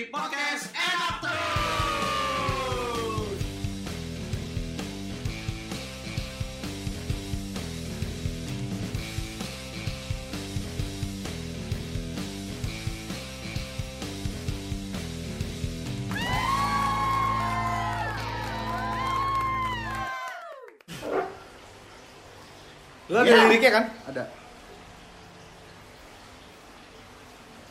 di podcast enak terus. Lu ada Ya. liriknya kan? Ada.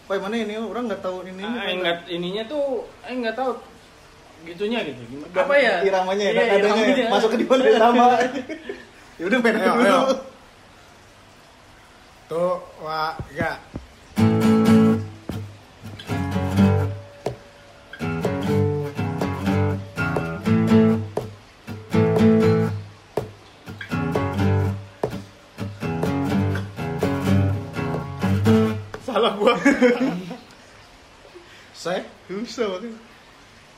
Woi mana ini orang nggak tahu ini. Ah, enggak ininya tuh eh enggak tahu gitunya gitu. Gimana? Apa ya? Iramanya ya, Iya, nadanya ya. iramanya. Masuk ke di mana sama. ya udah pengen Ayo, dulu. Tuh, wah, enggak. Gua. Saya? Susah banget.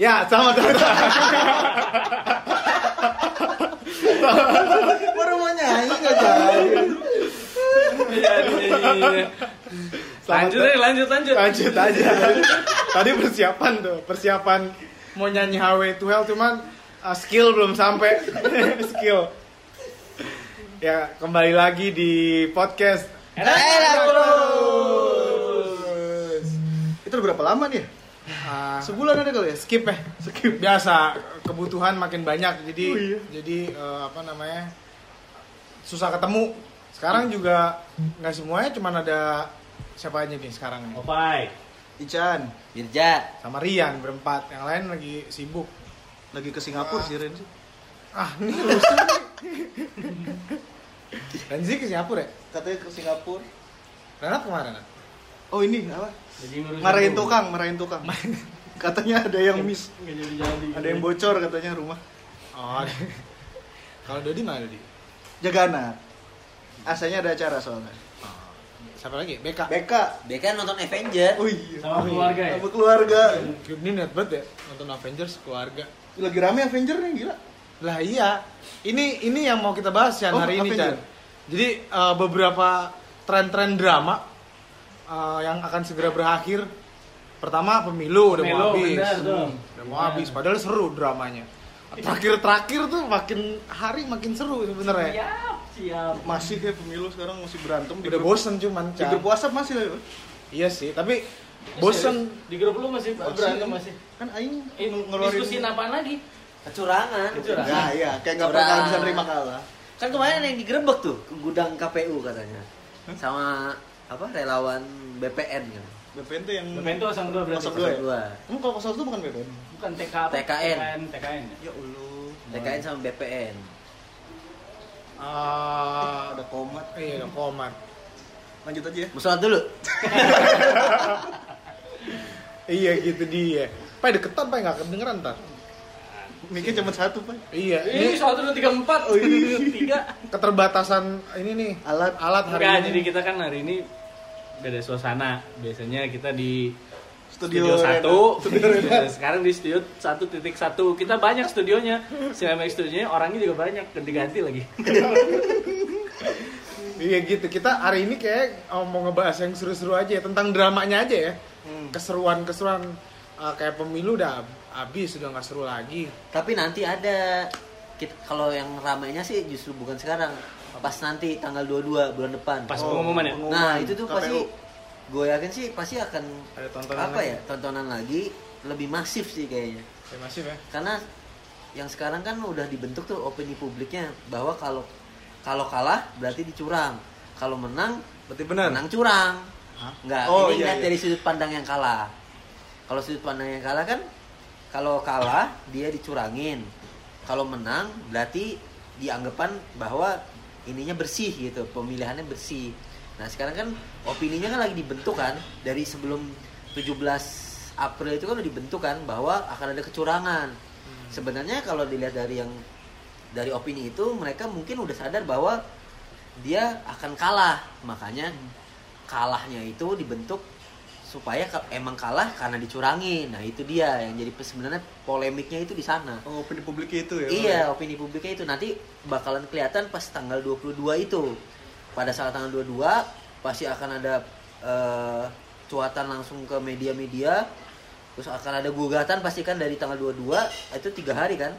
Ya, sama sama. Baru mau nyanyi nggak jadi. Iya, iya, iya. Lanjut deh, lanjut lanjut. Lanjut aja. Tadi persiapan tuh, persiapan mau nyanyi Highway to Hell cuman uh, skill belum sampai. skill. Ya, kembali lagi di podcast Enak terus. Itu udah berapa lama nih? Ah, Sebulan ada kali ya? skip ya skip biasa kebutuhan makin banyak jadi Oh, iya. jadi eh, apa namanya susah ketemu sekarang juga nggak semuanya cuman ada siapa aja nih sekarang nih Opai. Ican Birja sama Rian berempat yang lain lagi sibuk lagi ke Singapura sih Ren sih. ah ini nih Renzi ke Singapura ya Katanya ke Singapura. Renat ke mana? Oh ini apa? Jadi ngurusin Marahin tukang, marahin tukang. Katanya ada yang miss, Nggak jadi jadi. ada yang bocor katanya rumah. oh kalau Dodi mana Dodi Jaga anak. Asanya ada acara soalnya. Oh, siapa lagi BK BK. BK nonton Avenger Oh iya. Sama keluarga ya? Sama keluarga. ini net banget ya nonton Avengers keluarga Lagi rame Avenger nih gila. Lah iya. Ini ini yang mau kita bahas Chan Oh, hari ini apa Chan. Jadi eh, beberapa tren-tren drama eh, yang akan segera berakhir. Pertama pemilu, udah mau Pemilu, habis. benar tuh. Udah mau habis padahal seru dramanya. Terakhir-terakhir tuh makin hari makin seru sebenarnya. Siap, siap. Masih kayak pemilu sekarang masih berantem di Udah grup- bosen cuman Di grup WhatsApp masih lah. ya? Iya sih, tapi bosen Di grup lu masih berantem masih. Kan aing Eh, ngeluarin diskusin apaan lagi? kecurangan Kecurangan. Ya iya, kayak nggak pernah bisa nerima kalah. kan kemarin yang digerebek tuh ke gudang KPU katanya sama apa relawan BPN kan BPN tuh yang BPN itu 02 berarti. 02 ya? dua Hmm, kalau bukan BPN. Bukan TK apa? TKN. TKN, TKN. ya? Ya Allah. TKN sama BPN eh, Ada komat. iya ada komat. Lanjut aja ya. musola dulu Iya gitu dia. Pak deketan Pak nggak kedengeran ntar. Mikir cuma satu, Pak. Iya, Ini ini satu dua tiga empat. Oh, iya. Tiga. keterbatasan ini nih Alat. alat hari Enggak, ini. jadi kita kan hari ini beda suasana. Biasanya kita di Studio studio, satu, Studio. Nah, sekarang di studio satu titik satu. Kita banyak studionya. Selama studionya orangnya juga banyak, ganti-ganti lagi. Iya gitu. Kita hari ini kayak oh, mau ngebahas yang seru-seru aja ya, tentang dramanya aja ya. Hmm. Keseruan-keseruan uh, kayak pemilu udah habis udah nggak seru lagi. tapi nanti ada kalau yang ramainya sih justru bukan sekarang pas nanti tanggal 22 bulan depan Pas Oh, pengumuman ya. pengumuman. nah itu tuh KPU. pasti gue yakin sih pasti akan Ada tontonan apa lagi. ya tontonan lagi lebih masif sih kayaknya Ya, masif ya. karena yang sekarang kan udah dibentuk tuh opini publiknya bahwa kalau kalau kalah berarti dicurang kalau menang Berarti benar. menang curang Hah? nggak Oh, ini iya, iya. dari sudut pandang yang kalah kalau sudut pandang yang kalah kan kalau kalah dia dicurangin kalau menang berarti dianggapan bahwa ininya bersih gitu pemilihannya bersih. Nah sekarang kan opininya kan lagi dibentuk kan dari sebelum 17 April itu kan udah dibentuk kan bahwa akan ada kecurangan. Sebenarnya kalau dilihat dari yang dari opini itu mereka mungkin udah sadar bahwa dia akan kalah. Makanya kalahnya itu dibentuk supaya emang kalah karena dicurangin. Nah itu dia yang jadi sebenarnya polemiknya itu di sana. Oh, opini publiknya itu ya. iya opini publiknya itu. Nanti bakalan kelihatan pas tanggal 22 itu. Pada saat tanggal 22 pasti akan ada eh, cuatan langsung ke media-media. Terus akan ada gugatan pasti kan dari tanggal 22 itu tiga hari kan?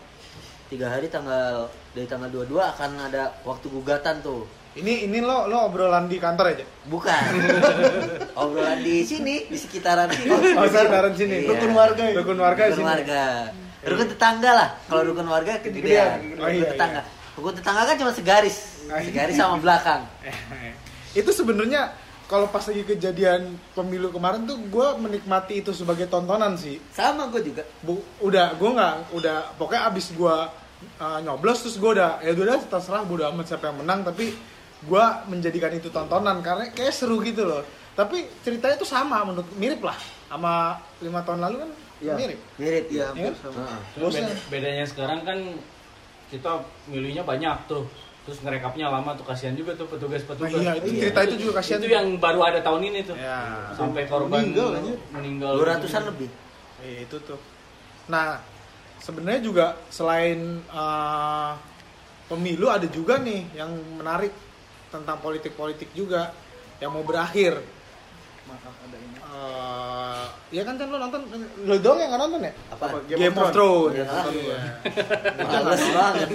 Tiga hari tanggal dari tanggal 22 akan ada waktu gugatan tuh Ini ini lo lo obrolan di kantor aja. bukan obrolan di sini di sekitaran sini Oh, sekitaran sini. Iya. Rukun warga ya? Rukun warga rukun sini. warga rukun tetangga lah kalau rukun warga kegedean Oh, rukun iya, tetangga rukun tetangga kan cuma segaris Oh, iya. segaris sama belakang itu sebenarnya kalau pas lagi kejadian pemilu kemarin tuh gue menikmati itu sebagai tontonan sih. sama gue juga Bu, udah gue nggak udah pokoknya abis gue uh, nyoblos terus gue udah ya udah terserah bodo amat siapa yang menang tapi gue menjadikan itu tontonan karena kayak seru gitu loh tapi ceritanya tuh sama menurut mirip lah sama lima tahun lalu kan Iya. mirip mirip hampir sama. Heeh. Cuma Bosnya. beda- bedanya sekarang kan kita milihnya banyak tuh. Terus ngerekapnya lama tuh kasihan juga tuh nah, petugas-petugas. iya itu Iya. cerita itu juga kasihan Itu yang baru ada tahun ini tuh. ya Sampai korban Meninggal aja. meninggal. dua ratusan lebih Iya, itu tuh nah sebenarnya juga selain uh, pemilu ada juga nih yang menarik tentang politik-politik juga yang mau berakhir Maaf ada ini. Eh, ya kan kan lo nonton lo doang yang nggak nonton ya apa Game, of Thrones, Iya. Iya. males banget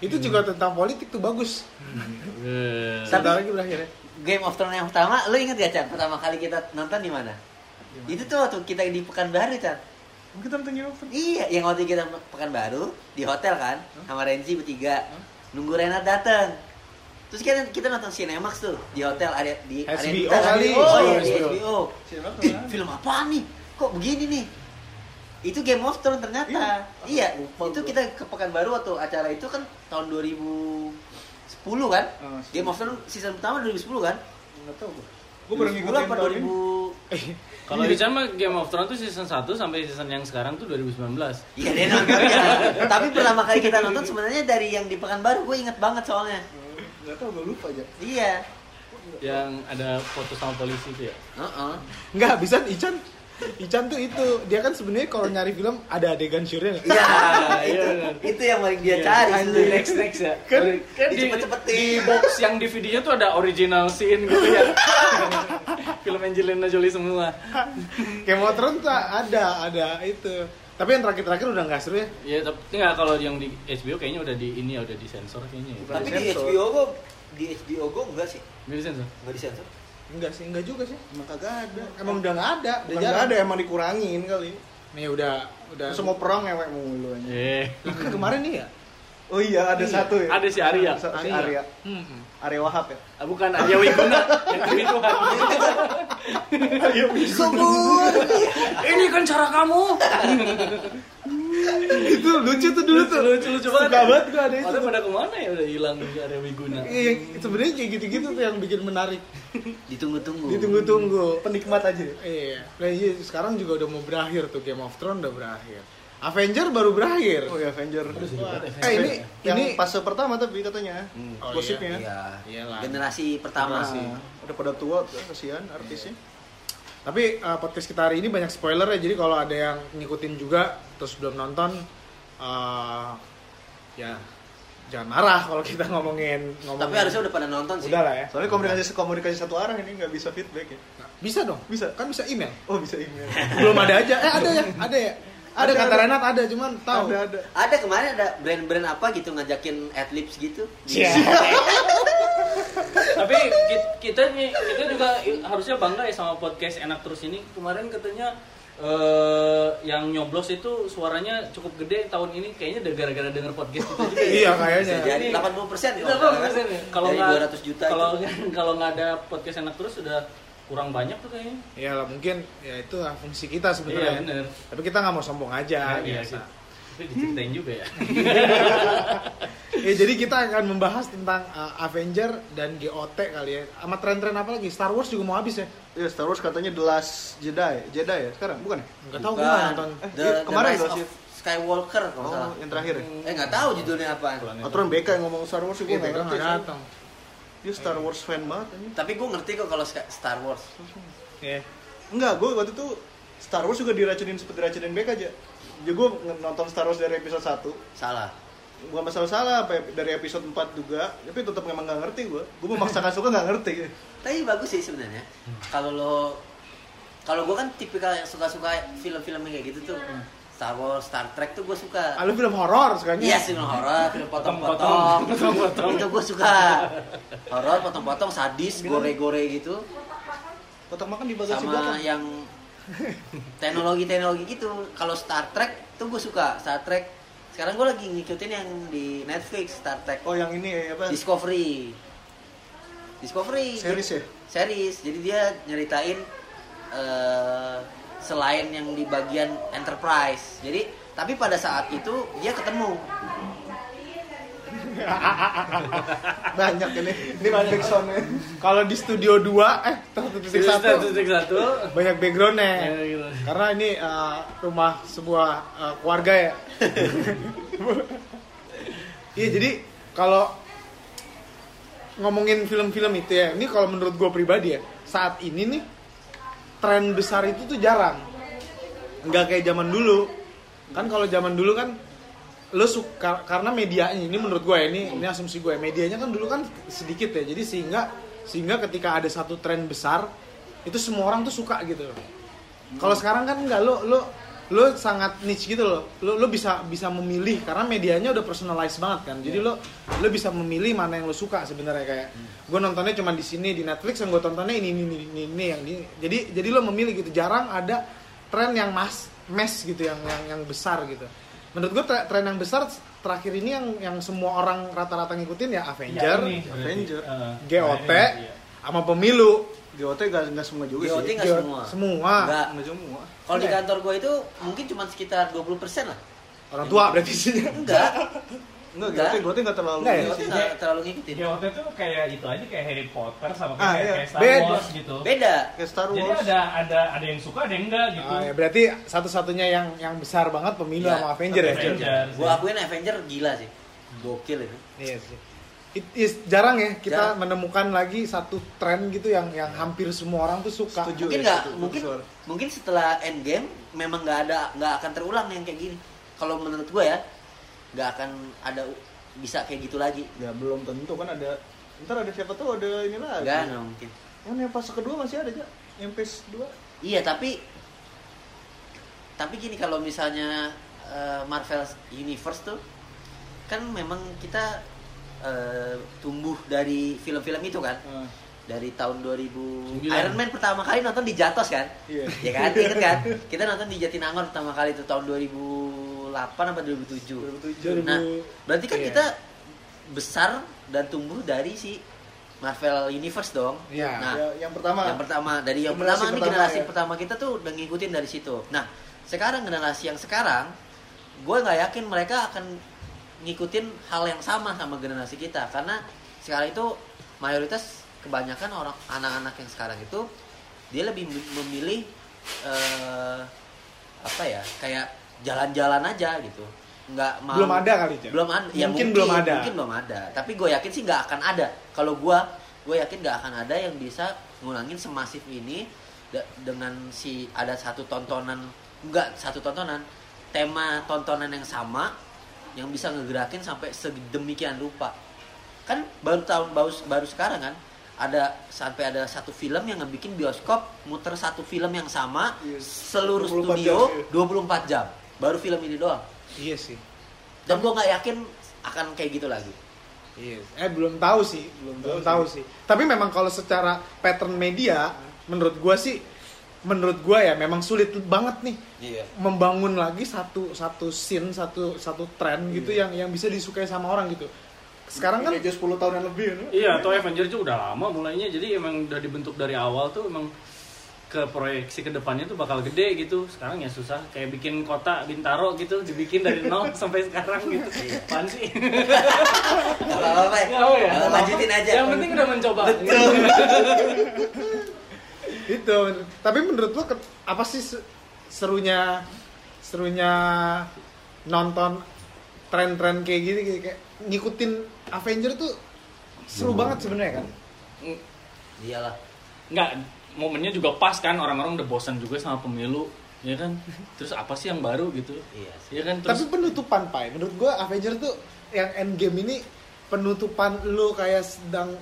itu juga tentang politik tuh bagus Eh, sebentar lagi berakhir ya Game of Thrones yang pertama, lu inget gak Chan? Pertama kali kita nonton di mana? Itu tuh waktu kita di Pekanbaru Chan. Mungkin nonton Game of Thrones. Iya, yang waktu kita Pekanbaru di hotel kan, sama Renzi bertiga. Nunggu Renat dateng. Terus kita kita nonton Cinemax tuh di hotel area di area HBO kan. kali. Oh iya Oh, di HBO. HBO. Mana? film apaan nih? Kok begini nih? Itu Game of Thrones ternyata. Iya. Iya, Lupa itu kita ke Pekanbaru waktu acara itu kan tahun 2010 kan? Oh, Game of Thrones season pertama 2010 kan? Enggak tahu gua. Gua baru 2010 ngikutin apa tahun ini. 2000 Kalau di mah Game of Thrones tuh season 1 sampai season yang sekarang tuh 2019. Iya deh nonton ya. Tapi pertama kali kita nonton sebenarnya dari yang di Pekanbaru gue inget banget soalnya. Enggak tahu gua lupa aja. Iya. Yang ada foto sama polisi itu ya. Heeh. nggak bisa Ican Ican tuh itu dia kan sebenarnya kalau nyari film ada adegan syurnya nggak? Iya, iya, itu, benar. itu yang paling dia Iya, cari sebenarnya. next next ya. Kan kan di, di box yang DVD-nya tuh ada original scene gitu ya. Film Angelina Jolie semua. Thrones tuh ada ada itu tapi yang terakhir-terakhir udah nggak seru ya Iya, tapi enggak kalau yang di HBO kayaknya udah di ini ya udah disensor kayaknya ya. Tapi di Sensor. HBO Go di HBO Go enggak sih? Enggak disensor. Enggak disensor. enggak sih enggak juga sih Emang kagak ada. emang udah nggak ada Udah nggak ada emang dikurangin kali. nih udah udah mau perang ngewek mulu aja. Eh. Kemarin nih ya Oh iya, ada Iya. satu ya. Ada si Arya. Si Arya. Arya. Hmm. Arya Wahab ya. Ah, bukan Arya Wiguna yang demi Tuhan. Subur. ini kan cara kamu. itu lucu tuh dulu tuh lucu lucu Suka banget. banget gua ada itu Ada pada ke mana ya udah hilang si Arya Wiguna. Iya, sebenarnya kayak gitu-gitu tuh yang bikin menarik. Ditunggu-tunggu. Ditunggu-tunggu. Penikmat aja. Iya. Nah, iya, sekarang juga udah mau berakhir tuh Game of Thrones udah berakhir. Avenger baru berakhir. Oh ya Avenger. Eh ini yang ini fase pertama tapi katanya. Hmm. Oh, Gosipnya. Iya. Iyalah. Generasi pertama. Generasi. Udah pada tua kasihan artisnya. Tapi uh, podcast kita hari ini banyak spoiler ya. Jadi kalau ada yang ngikutin juga terus belum nonton uh, ya jangan marah kalau kita ngomongin ngomongin. Tapi harusnya udah pada nonton sih. udah lah ya. Soalnya komunikasi komunikasi satu arah ini nggak bisa feedback ya. Nah, bisa dong. Bisa. Kan bisa email. Oh bisa email. belum ada aja. Eh ada ya? Ada ya? Ada, Ada, kata ada. Renat ada, cuman tahu. Ada ada. Ada kemarin ada brand-brand apa gitu ngajakin adlibs gitu. Iya. Tapi ki- kita kita juga harusnya bangga ya sama podcast enak terus ini. Kemarin katanya eh yang nyoblos itu suaranya cukup gede tahun ini kayaknya udah gara-gara denger podcast kita juga. ya. Iya kayaknya. Jadi Jadi- 80 persen. Itu apa persen ya? Kalau nggak 200 juta kalau itu. kalau nggak ada podcast enak terus sudah kurang banyak tuh kayaknya. Ya lah mungkin ya itu lah fungsi kita Iya sebenarnya. benar. Tapi kita nggak mau sombong aja. Iya, biasa. sih. Tapi diceritain juga ya. Ya, jadi kita akan membahas tentang uh, Avenger dan GOT kali ya. Sama tren-tren apa lagi? Star Wars juga mau habis ya? Iya Star Wars katanya The Last Jedi. Jedi ya sekarang bukan? ya? Enggak tahu gue nggak nonton. Eh, The, iya, The kemarin Rise sih? Skywalker kalau nggak salah. Oh, yang terakhir ya. Eh nggak tahu judulnya apa. Aturan BK yang ngomong Star Wars gue Iya, nggak ngerti. nggak datang. Dia Star Wars fan banget aja. Tapi gue ngerti kok kalau Star Wars. Iya. Enggak, gue waktu itu Star Wars juga diracunin seperti diracunin BK aja. Jadi gue nonton Star Wars dari episode 1 Salah. Bukan masalah salah, sampai dari episode 4 juga Tapi tetap memang nggak ngerti gue Gue memaksakan suka nggak ngerti Tapi bagus sih sebenarnya. Kalau lo kalau gue kan tipikal yang suka-suka film-film yang kayak gitu tuh Star Wars, Star Trek tuh gue suka. Ah, lu film horor sukanya? Iya film horor, film potong-potong. Potong-potong. Itu gue suka. Horor, potong-potong, sadis, gore-gore gitu. Kotak makan di bagasi Sama belakang. yang teknologi-teknologi gitu. Kalau Star Trek tuh gue suka Star Trek. Sekarang gue lagi ngikutin yang di Netflix Star Trek. Oh yang ini apa? Discovery. Discovery. Series ya? series. Jadi dia nyeritain eh, selain yang di bagian enterprise jadi tapi pada saat itu dia ketemu Banyak ini. Ini banyak soundnya. Kalau di studio 2 eh satu titik satu titik satu. banyak backgroundnya. Ya, gitu. Karena ini eh, rumah sebuah eh, keluarga ya. Iya jadi kalau ngomongin film-film itu ya, ini kalau menurut gue pribadi ya, saat ini nih tren besar itu tuh jarang. Nggak kayak zaman dulu. Kan kalau zaman dulu kan lo suka karena medianya ini menurut gue ya, ini ini asumsi gue ya, medianya kan dulu kan sedikit ya. Jadi sehingga sehingga ketika ada satu tren besar itu semua orang tuh suka gitu. Kalau sekarang kan enggak lo lo lo sangat niche gitu loh. Lo lo bisa bisa memilih karena medianya udah personalized banget kan. Jadi lo lo bisa memilih mana yang lo suka sebenarnya kayak gue nontonnya cuma di sini di Netflix yang gue tontonnya ini ini ini ini, ini yang ini. Jadi jadi lo memilih gitu. Jarang ada tren yang mas mass gitu yang yang yang besar gitu. Menurut gue tre- tren yang besar terakhir ini yang yang semua orang rata-rata ngikutin ya Avenger, ini, Avenger. Heeh. GOT, Iya. sama pemilu. GOT gak, nggak semua juga GOT sih. nggak GOT semua semua. Nggak. Nggak semua. kalau di kantor gue itu mungkin cuma sekitar 20% lah Orang tua berarti sih. enggak Enggak, Nggak. GOT, GOT nggak terlalu. Nggak ya? ini GOT sih. nggak terlalu ngikutin GOT tuh kayak itu aja kayak Harry Potter sama Ah, kayak, iya. kayak Star Beda. Wars gitu. beda Kayak Star Jadi Wars. ada ada ada yang suka ada yang enggak gitu. Ah, ya berarti satu-satunya yang yang besar banget pemilu Iya, sama Avenger ya. Avengers. gue akuin Avenger gila sih gokil itu Iya sih. It is jarang ya kita Jarang. menemukan lagi satu tren gitu yang yang hampir semua orang tuh suka. Setuju. mungkin ya, nggak setuju. mungkin mungkin setelah Endgame memang nggak ada nggak akan terulang yang kayak gini kalau menurut gue ya nggak akan ada bisa kayak gitu lagi Ya belum tentu kan ada. Ntar ada siapa tahu ada ini lagi. nggak nggak mungkin Kan yang fase kedua masih ada aja. Yang phase 2. Iya tapi tapi gini kalau misalnya eh, Marvel Universe tuh kan memang kita eh, tumbuh dari film-film itu kan dari tahun 2000 Sembilan. Iron Man pertama kali nonton di Jatos kan Iya. ya kan inget kan kita nonton di Jatinangor pertama kali itu tahun 2008 apa 2007 2007. nah berarti kan Iya. kita besar dan tumbuh dari si Marvel Universe dong Iya. nah Ya, yang pertama. yang pertama dari yang Generasi pertama ini pertama, generasi ya. pertama kita tuh udah ngikutin dari situ nah sekarang generasi yang sekarang gue nggak yakin mereka akan ngikutin hal yang sama sama generasi kita karena sekarang itu mayoritas kebanyakan orang anak-anak yang sekarang itu dia lebih mem- memilih eh, apa ya kayak jalan-jalan aja gitu nggak mau Belum ada kali, Cak. belum ada ya Mungkin belum ada. mungkin belum ada tapi gue yakin sih nggak akan ada kalau gue gue yakin nggak akan ada yang bisa ngulangin semasif ini dengan si ada satu tontonan enggak satu tontonan tema tontonan yang sama yang bisa ngegerakin sampai sedemikian rupa kan baru tahun baru baru sekarang kan ada sampai ada satu film yang ngebikin bioskop muter satu film yang sama Iya. seluruh 24 studio jam, iya. 24 jam baru film ini doang Iya sih. dan gue nggak yakin akan kayak gitu lagi Iya. Eh belum tahu sih, belum belum tahu sih. Tapi memang kalau secara pattern media, menurut gua sih, menurut gua ya memang sulit banget nih iya membangun lagi satu satu scene, satu satu tren gitu yang yang bisa disukai sama orang gitu. Sekarang kan Kayak 10 tahun yang lebih ya. Iya, atau Avenger itu udah lama mulainya. Jadi emang udah dibentuk dari awal tuh emang ke proyeksi ke depannya tuh bakal gede gitu. Sekarang ya susah kayak bikin kota Bintaro gitu dibikin dari nol sampai sekarang gitu. Apaan sih? Gak apa-apa ya. Ya? Lanjutin aja Yang penting udah mencoba. itu. Tapi menurut ke- apa sih se- serunya serunya nonton tren-tren kayak gini kayak ngikutin Avenger tuh seru banget sebenarnya kan. iyalah Enggak, momennya juga pas kan orang-orang udah bosan juga sama pemilu, ya kan? Terus apa sih yang baru gitu? iya sih Ya kan Tapi terus penutupan Pai, menurut gua Avenger tuh yang Endgame ini penutupan lu kayak sedang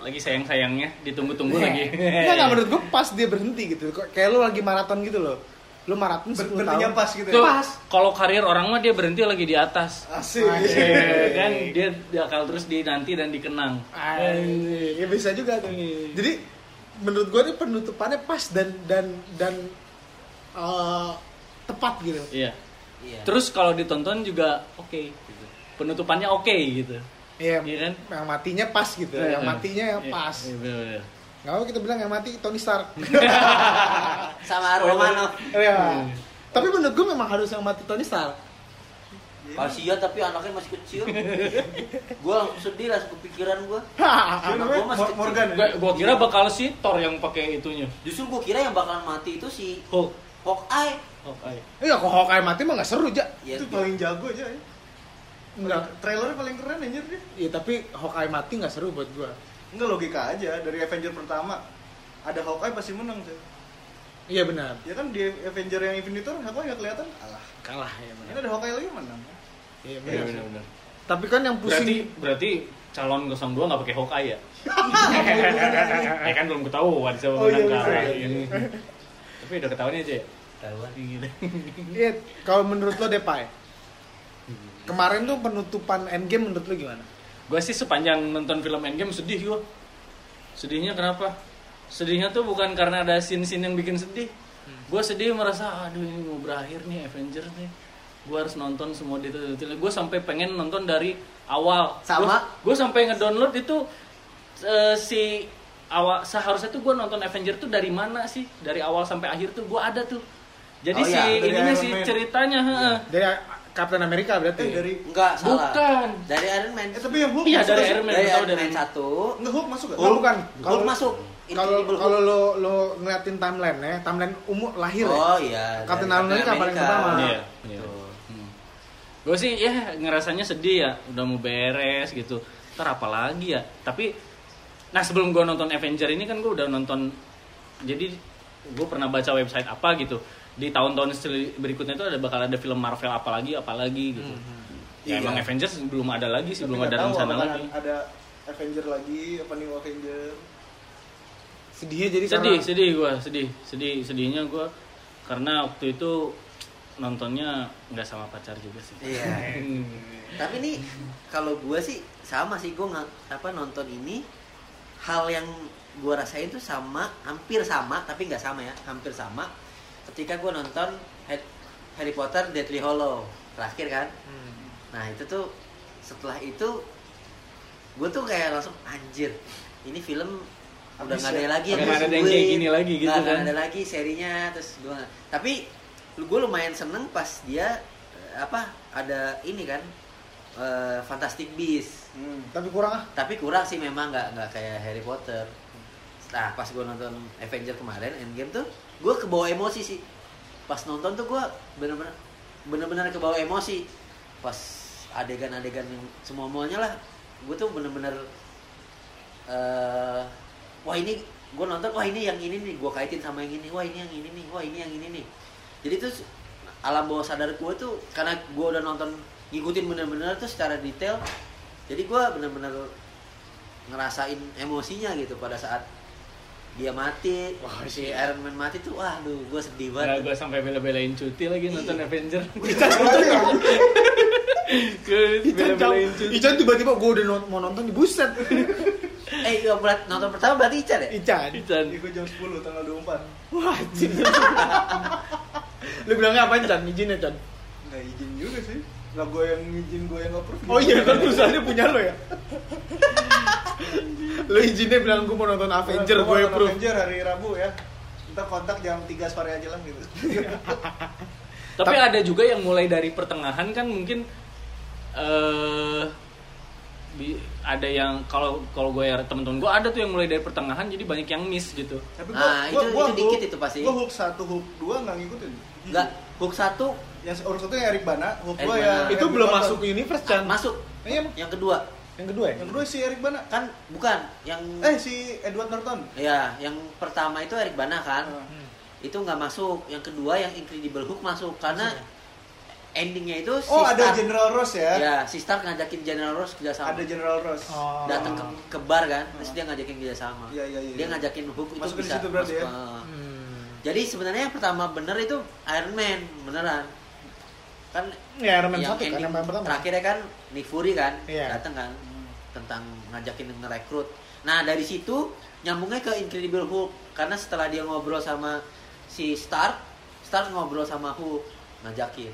lagi sayang-sayangnya ditunggu-tunggu lagi. Enggak, enggak menurut gue pas dia berhenti gitu. Kok- Kayak lu lagi maraton gitu loh. Lu maraton 10 Ber- berhentinya tahun. pas gitu Tuh, ya. kalau karir orang mah dia berhenti lagi di atas. Asik. Eh, kan dia bakal terus dinanti dan dikenang. Anjing, ya bisa juga tuh. Jadi menurut gue ini penutupannya pas dan dan dan eh, tepat gitu. Iya. Iya. Terus kalau ditonton juga oke gitu. Penutupannya oke gitu. Iya, Iya kan? yang matinya pas gitu. Yang matinya yang Iya, pas. Iya, bener-bener. Gak mau kita bilang yang mati Tony Stark. Sama Romanov. Iya. Tapi menurut gue memang harus yang mati Tony Stark. Kasihan tapi anaknya masih kecil. gue langsung sedih langsung kepikiran gue. Anak gua masih kecil. Morgan ya? Gua, gua kira bakal si Thor yang pakai itunya. Justru gue kira yang bakalan mati itu si Hulk. Hawkeye. Hawkeye. Iya, kok Hawkeye mati mah gak seru, Ja. Ya, Itu paling jago aja ya. Enggak. Trailernya paling keren anjir dia. Iya, tapi Hawkeye mati gak seru buat gue. Enggak logika aja dari Avenger pertama ada Hawkeye pasti menang tuh. Iya benar. Ya kan di Avenger yang Infinity War Hawkeye nggak kelihatan kalah. Kalah ya Ini benar. ada Hawkeye lagi menang. Iya Iya benar. benar-benar. Tapi kan yang Berarti pusing berarti calon 02 nggak pakai Hawkeye ya? eh kan belum ketahuan siapa Oh, iya, menang bisa, kalah. iya. Ini. Tapi udah ketahuan aja ya. Tahuan. Gitu. Iya, kalau menurut lo Depai. Kemarin tuh penutupan Endgame menurut lo gimana? Gue sih sepanjang nonton film Endgame sedih gue. Sedihnya kenapa? Sedihnya tuh bukan karena ada scene-scene yang bikin sedih. Gue sedih merasa, aduh ini mau berakhir nih Avengers nih. Gue harus nonton semua detail-detailnya. Gue sampai pengen nonton dari awal. Sama. Gue sampai ngedownload itu eh, si awal seharusnya tuh gue nonton Avenger tuh dari mana sih? Dari awal sampai akhir tuh gue ada tuh. Jadi Oh si dari ininya Iron si Man. ceritanya, heeh. Dari Captain America berarti. Eh dari Enggak, salah. Bukan. Dari Iron Man. eh tapi yang Hulk Iya dari sih? Iron Man. Dari Iron Man 1. Enggak Hulk masuk Oh, enggak? bukan. Hulk masuk. Kalau kalau Hulk. lo lo ngeliatin timeline ya, timeline umur lahir Oh ya. iya. Captain America paling pertama. Iya. iya. Tuh. Gue sih ya ngerasanya sedih ya, udah mau beres gitu. Ntar apa lagi ya? Tapi, nah sebelum gue nonton Avenger ini kan gue udah nonton, jadi gue pernah baca website apa gitu. Di tahun-tahun berikutnya itu ada bakal ada film Marvel apa lagi, apa lagi gitu. Ya Iya. emang Avengers belum ada lagi sih, Tapi belum ada tahu rencana lagi. Ada Avenger lagi apa New Avenger? Sedihnya jadi Sedih, karena sedih gue, sedih, sedih, sedihnya gue karena waktu itu nontonnya nggak sama pacar juga sih. Iya. Tapi nih kalau gue sih sama sih gue nggak apa nonton ini hal yang gue rasain tuh sama hampir sama tapi nggak sama ya hampir sama ketika gue nonton Har- Harry Potter Deathly Hollow terakhir kan Hmm. nah itu tuh setelah itu gue tuh kayak langsung anjir ini film udah nggak ada ya? lagi Udah nggak ada yang kayak gini lagi gitu nggak kan. ada lagi serinya terus gue tapi gue lumayan seneng pas dia eh, apa ada ini kan eh, Fantastic Beasts Hmm. tapi kurang ah. tapi kurang sih memang nggak nggak kayak Harry Potter nah pas gue nonton Avenger kemarin Endgame tuh gue kebawa emosi sih. Pas nonton tuh gue bener-bener bener-bener kebawa emosi. Pas adegan-adegan yang semua muanya lah gue tuh bener-bener eh wah ini gue nonton wah ini yang ini nih gue kaitin sama yang ini wah ini yang ini nih wah ini yang ini nih. Jadi tuh alam bawah sadar gue tuh karena gue udah nonton ngikutin bener-bener tuh secara detail jadi gue bener-bener ngerasain emosinya gitu pada saat dia mati Wah, si iya. Iron Man mati tuh waduh gue sedih Nah, banget gue sampai bela-belain cuti lagi nonton Iya. Avenger. Ican, bela-belain cuti. Ican tiba-tiba gue udah mau nonton di buset. eh iya, berat- nonton pertama berarti Ican ya Ican. Ican. Iya, gua jam 10 tanggal 24. Wah, anjing. Lu bilangnya apa Chan? Izinnya Chan? Nggak izin juga sih. Lah gua yang izin gua yang approve. Oh iya kan perusahaannya punya lo ya? Lo izinnya bilang gue mau nonton Avenger, Gua gue nonton approve. Avenger hari Rabu ya. Ntar kontak jam 3 sore aja lah gitu. Tapi Tap- ada juga yang mulai dari pertengahan kan mungkin eh bi- ada yang kalau kalau gue ya temen-temen gue ada tuh yang mulai dari pertengahan jadi banyak yang miss gitu. Tapi Nah, itu- itu dikit itu pasti. Gua hook 1, hook 2 enggak ngikutin. Enggak, hook satu Yang urut satu yang Erik Bana, hook Erik 2 Bana. yang Itu belum masuk universe Chan. masuk. Iya. Yang kedua Yang kedua ya? Yang kedua si Erik Bana. kan bukan yang Eh si Edward Norton. ya yang pertama itu Eric Bana kan. Hmm. Itu nggak masuk. Yang kedua yang Incredible Hulk masuk karena endingnya itu si Oh, ada Stark- General Ross ya? ya si Stark ngajakin General Ross kerjasama Ada General Ross. Oh. datang ke, ke bar kan terus dia ngajakin kerjasama Iya, iya, iya. dia ngajakin Hulk itu Masuk ke bisa situ berarti ya? ke- Hmm. jadi sebenarnya yang pertama bener itu Iron Man beneran kan Ya Iron Man yang satu kan ending yang paling pertama. terakhirnya kan Nick Fury kan Iya. datang kan tentang ngajakin ngerekrut nah dari situ nyambungnya ke Incredible Hulk karena setelah dia ngobrol sama si Stark Stark ngobrol sama Hulk ngajakin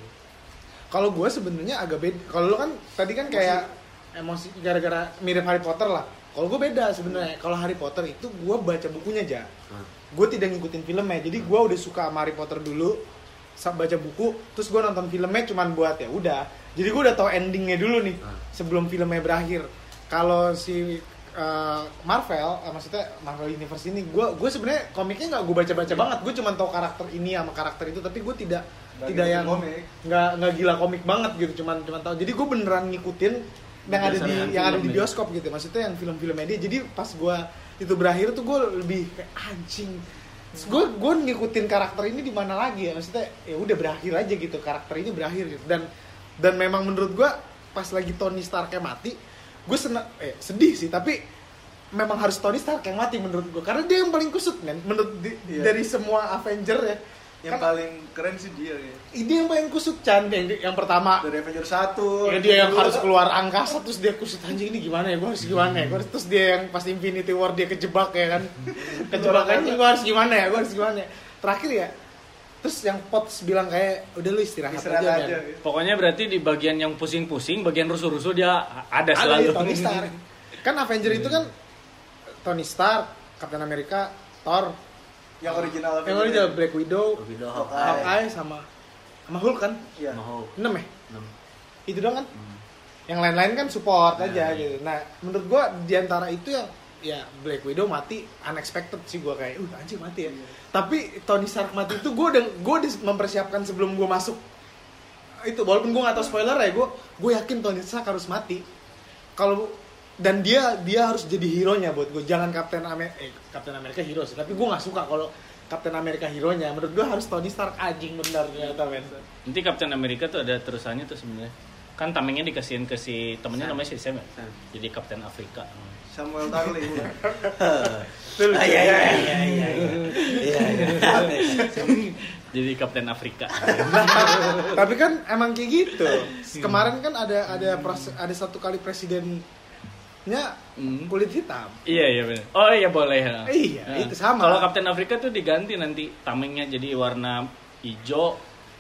Kalau gue sebenarnya agak beda. Kalau lu kan tadi kan kayak emosi gara-gara mirip Harry Potter lah. Kalau gue beda sebenarnya. Kalau Harry Potter itu gue baca bukunya aja. Nah, Gue tidak ngikutin filmnya. Jadi gue udah suka sama Harry Potter dulu. baca buku, terus gue nonton filmnya cuman buat ya udah. Jadi gue udah tahu endingnya dulu nih Hmm. sebelum filmnya berakhir. Kalau si uh, Marvel, uh, maksudnya Marvel Universe ini, gue gue sebenarnya komiknya nggak gue baca-baca banget. Gue cuma tahu karakter ini sama karakter itu, tapi gue tidak Nggak tidak ngikutin yang nggak nggak gila komik banget gitu. Cuman cuman tahu. Jadi gue beneran ngikutin yang ada di yang ada di bioskop gitu. Maksudnya yang film-filmnya dia. Jadi pas gue itu berakhir tuh gue lebih kayak anjing. Gue gue ngikutin karakter ini di mana lagi ya? Maksudnya ya udah berakhir aja gitu. Karakter ini berakhir gitu. Dan dan memang menurut gue pas lagi Tony Starknya mati, gue senang eh sedih sih tapi memang harus Tony Stark yang mati menurut gue karena dia yang paling kusut men. Menurut di- Iya. dari semua Avenger ya. Yang Kan- paling keren sih dia ya. ini yang paling kusut Chan. Yang, yang pertama. Dari Avengers 1. ya dia yang harus keluar angkasa terus dia kusut anjing ini gimana ya? Gue harus gimana ya? Gua harus- terus dia yang pas Infinity War dia kejebak ya kan. Kejebak anjing gue harus gimana ya? Gue harus gimana ya? Terakhir ya terus yang Potts bilang kayak udah lu istirahat, Istirahat aja, aja. men." gitu. Pokoknya berarti di bagian yang pusing-pusing, bagian rusuh-rusuh dia ada ada selalu. ya, Tony Stark kan Avenger itu kan Tony Stark Captain America Thor Yang original yang original Black Widow Black Widow, Hawkeye. Hawkeye, sama sama Hulk kan Iya. sama Hulk. enam ya Enam. itu doang kan Hmm. yang lain-lain kan support Nah. aja gitu nah menurut gua di antara itu yang ya Black Widow mati unexpected sih gua kayak uh anjing mati ya Iya. Tapi Tony Stark mati itu gua udah udah mempersiapkan sebelum gua masuk itu walaupun gua nggak tahu spoiler ya gua gua yakin Tony Stark harus mati kalau dan dia dia harus jadi hero nya buat gue jangan Captain America eh Captain America hero sih tapi gua nggak suka kalau Captain America hero nya menurut gua harus Tony Stark anjing benar ternyata men Nanti Captain America tuh ada terusannya tuh sebenarnya. Kan tamengnya dikasihin ke si temennya Sam. namanya si Sam ya. Sam. Jadi Captain Afrika. Samuel Tarly. Ah, iya iya iya iya iya iya Jadi Captain Afrika. tapi kan emang kayak gitu kemarin kan ada ada pres- ada satu kali presidennya Hmm. kulit hitam Iya iya benar. Oh iya boleh. ya. Iya, Nah, itu sama. Kalau Captain Afrika tuh diganti nanti tamengnya jadi warna hijau,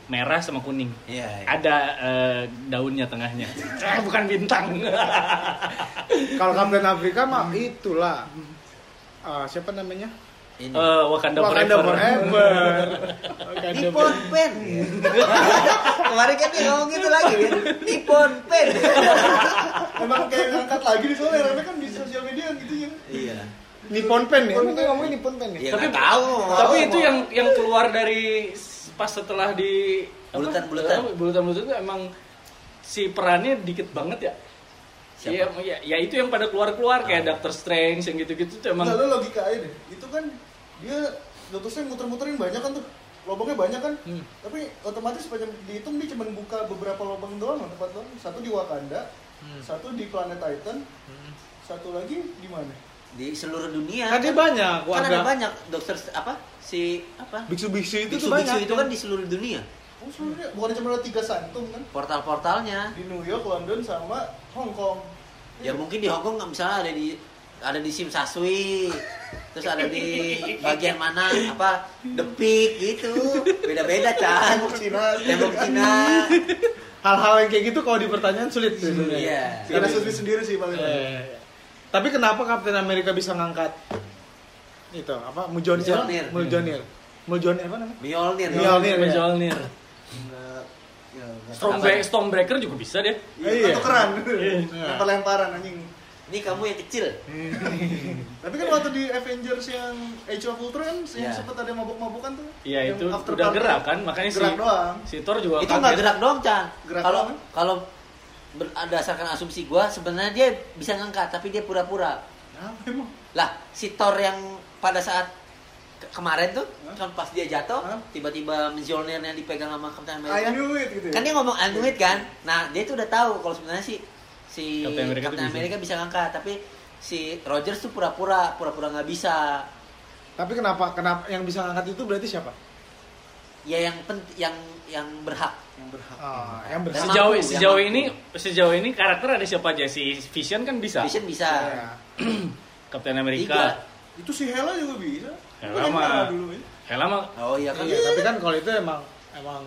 merah sama kuning. iya iya. Ada eh, daunnya tengahnya. Eh, bukan bintang. kalau Captain Afrika mah itulah Eh, siapa namanya ini Eh, Wakanda, Wakanda Forever. Forever Wakanda Nippon Forever. Pen kemarin kan dia ngomong gitu lagi kan Nippon Pen Emang kayak ngangkat lagi di soalnya rame kan di sosial media gitu ya. iya Nippon Pen ya ini ngomongin Nippon Pen ya Iya, Tapi tahu Tapi itu yang yang keluar dari pas setelah di apa? Bulutan-bulutan. Eh, bulutan-bulutan itu emang si perannya dikit banget ya. Iya, Siapa? ya, ya itu yang pada keluar-keluar kayak Ah. Doctor Strange yang gitu-gitu tuh emang Enggak, lo logika aja deh. Itu kan dia Doctor Strange muter-muterin banyak kan tuh. Lubangnya banyak kan. Hmm. Tapi otomatis sepanjang dihitung dia cuma buka beberapa lubang doang, tempat doang. Satu di Wakanda, Hmm. satu di planet Titan, satu lagi di mana? Di seluruh dunia kan dia banyak kan ada banyak dokter apa si apa biksu-biksu itu biksu tuh banyak itu kan di seluruh dunia Oh sebenarnya bukan cuma ada tiga santum kan? portal-portalnya Di New York, London, sama Hong Kong. ya mungkin di Hongkong nggak misalnya ada di ada di Sim Saswi terus ada di bagian mana apa The Peak gitu beda-beda Chan Tembok Cina. tembok Cina hal-hal yang kayak gitu kalau di pertanyaan sulit tuh sebenarnya. Iya. Karena sendiri sendiri sih paling. Eh, tapi kenapa Captain America bisa ngangkat itu apa Mujonir Mjolnir. Mujonir Mujonir apa namanya Mjolnir Mjolnir. ya. Mjolnir. Ya. Stormbreaker, Stormbreaker juga bisa deh. Iya, Iya. atau keren. Iya. Lempar-lemparan anjing. ini kamu yang kecil Tapi kan waktu di Avengers yang Age of Ultron yang Iya. sempat ada mabuk-mabukan tuh. Iya itu after udah gerak kan, makanya Gerak si doang. si Thor juga itu nggak gerak dong Chan Gerak kalau doang. kalau berdasarkan asumsi gua sebenarnya dia bisa ngangkat tapi dia pura-pura lah si Thor yang pada saat ke- kemarin tuh Hah? kan pas dia jatuh tiba-tiba Mjolnirnya dipegang sama Captain America I knew it gitu ya. kan dia ngomong I knew it kan nah dia tuh udah tahu kalau sebenarnya si si Captain America Captain bisa. America bisa ngangkat tapi si Rogers tuh pura-pura pura-pura nggak bisa Tapi kenapa kenapa yang bisa ngangkat itu berarti siapa? ya yang yang yang berhak yang berhak. Ah, yang Dan bersih. Sejauh mampu, sejauh yang ini sejauh ini karakter ada siapa aja si Vision kan bisa. Vision bisa Ya. Captain tiga America. Itu si Hela juga bisa. Hela Bukan mah. Hela ya. Hela mah oh iya kan Iya, tapi kan kalau itu emang emang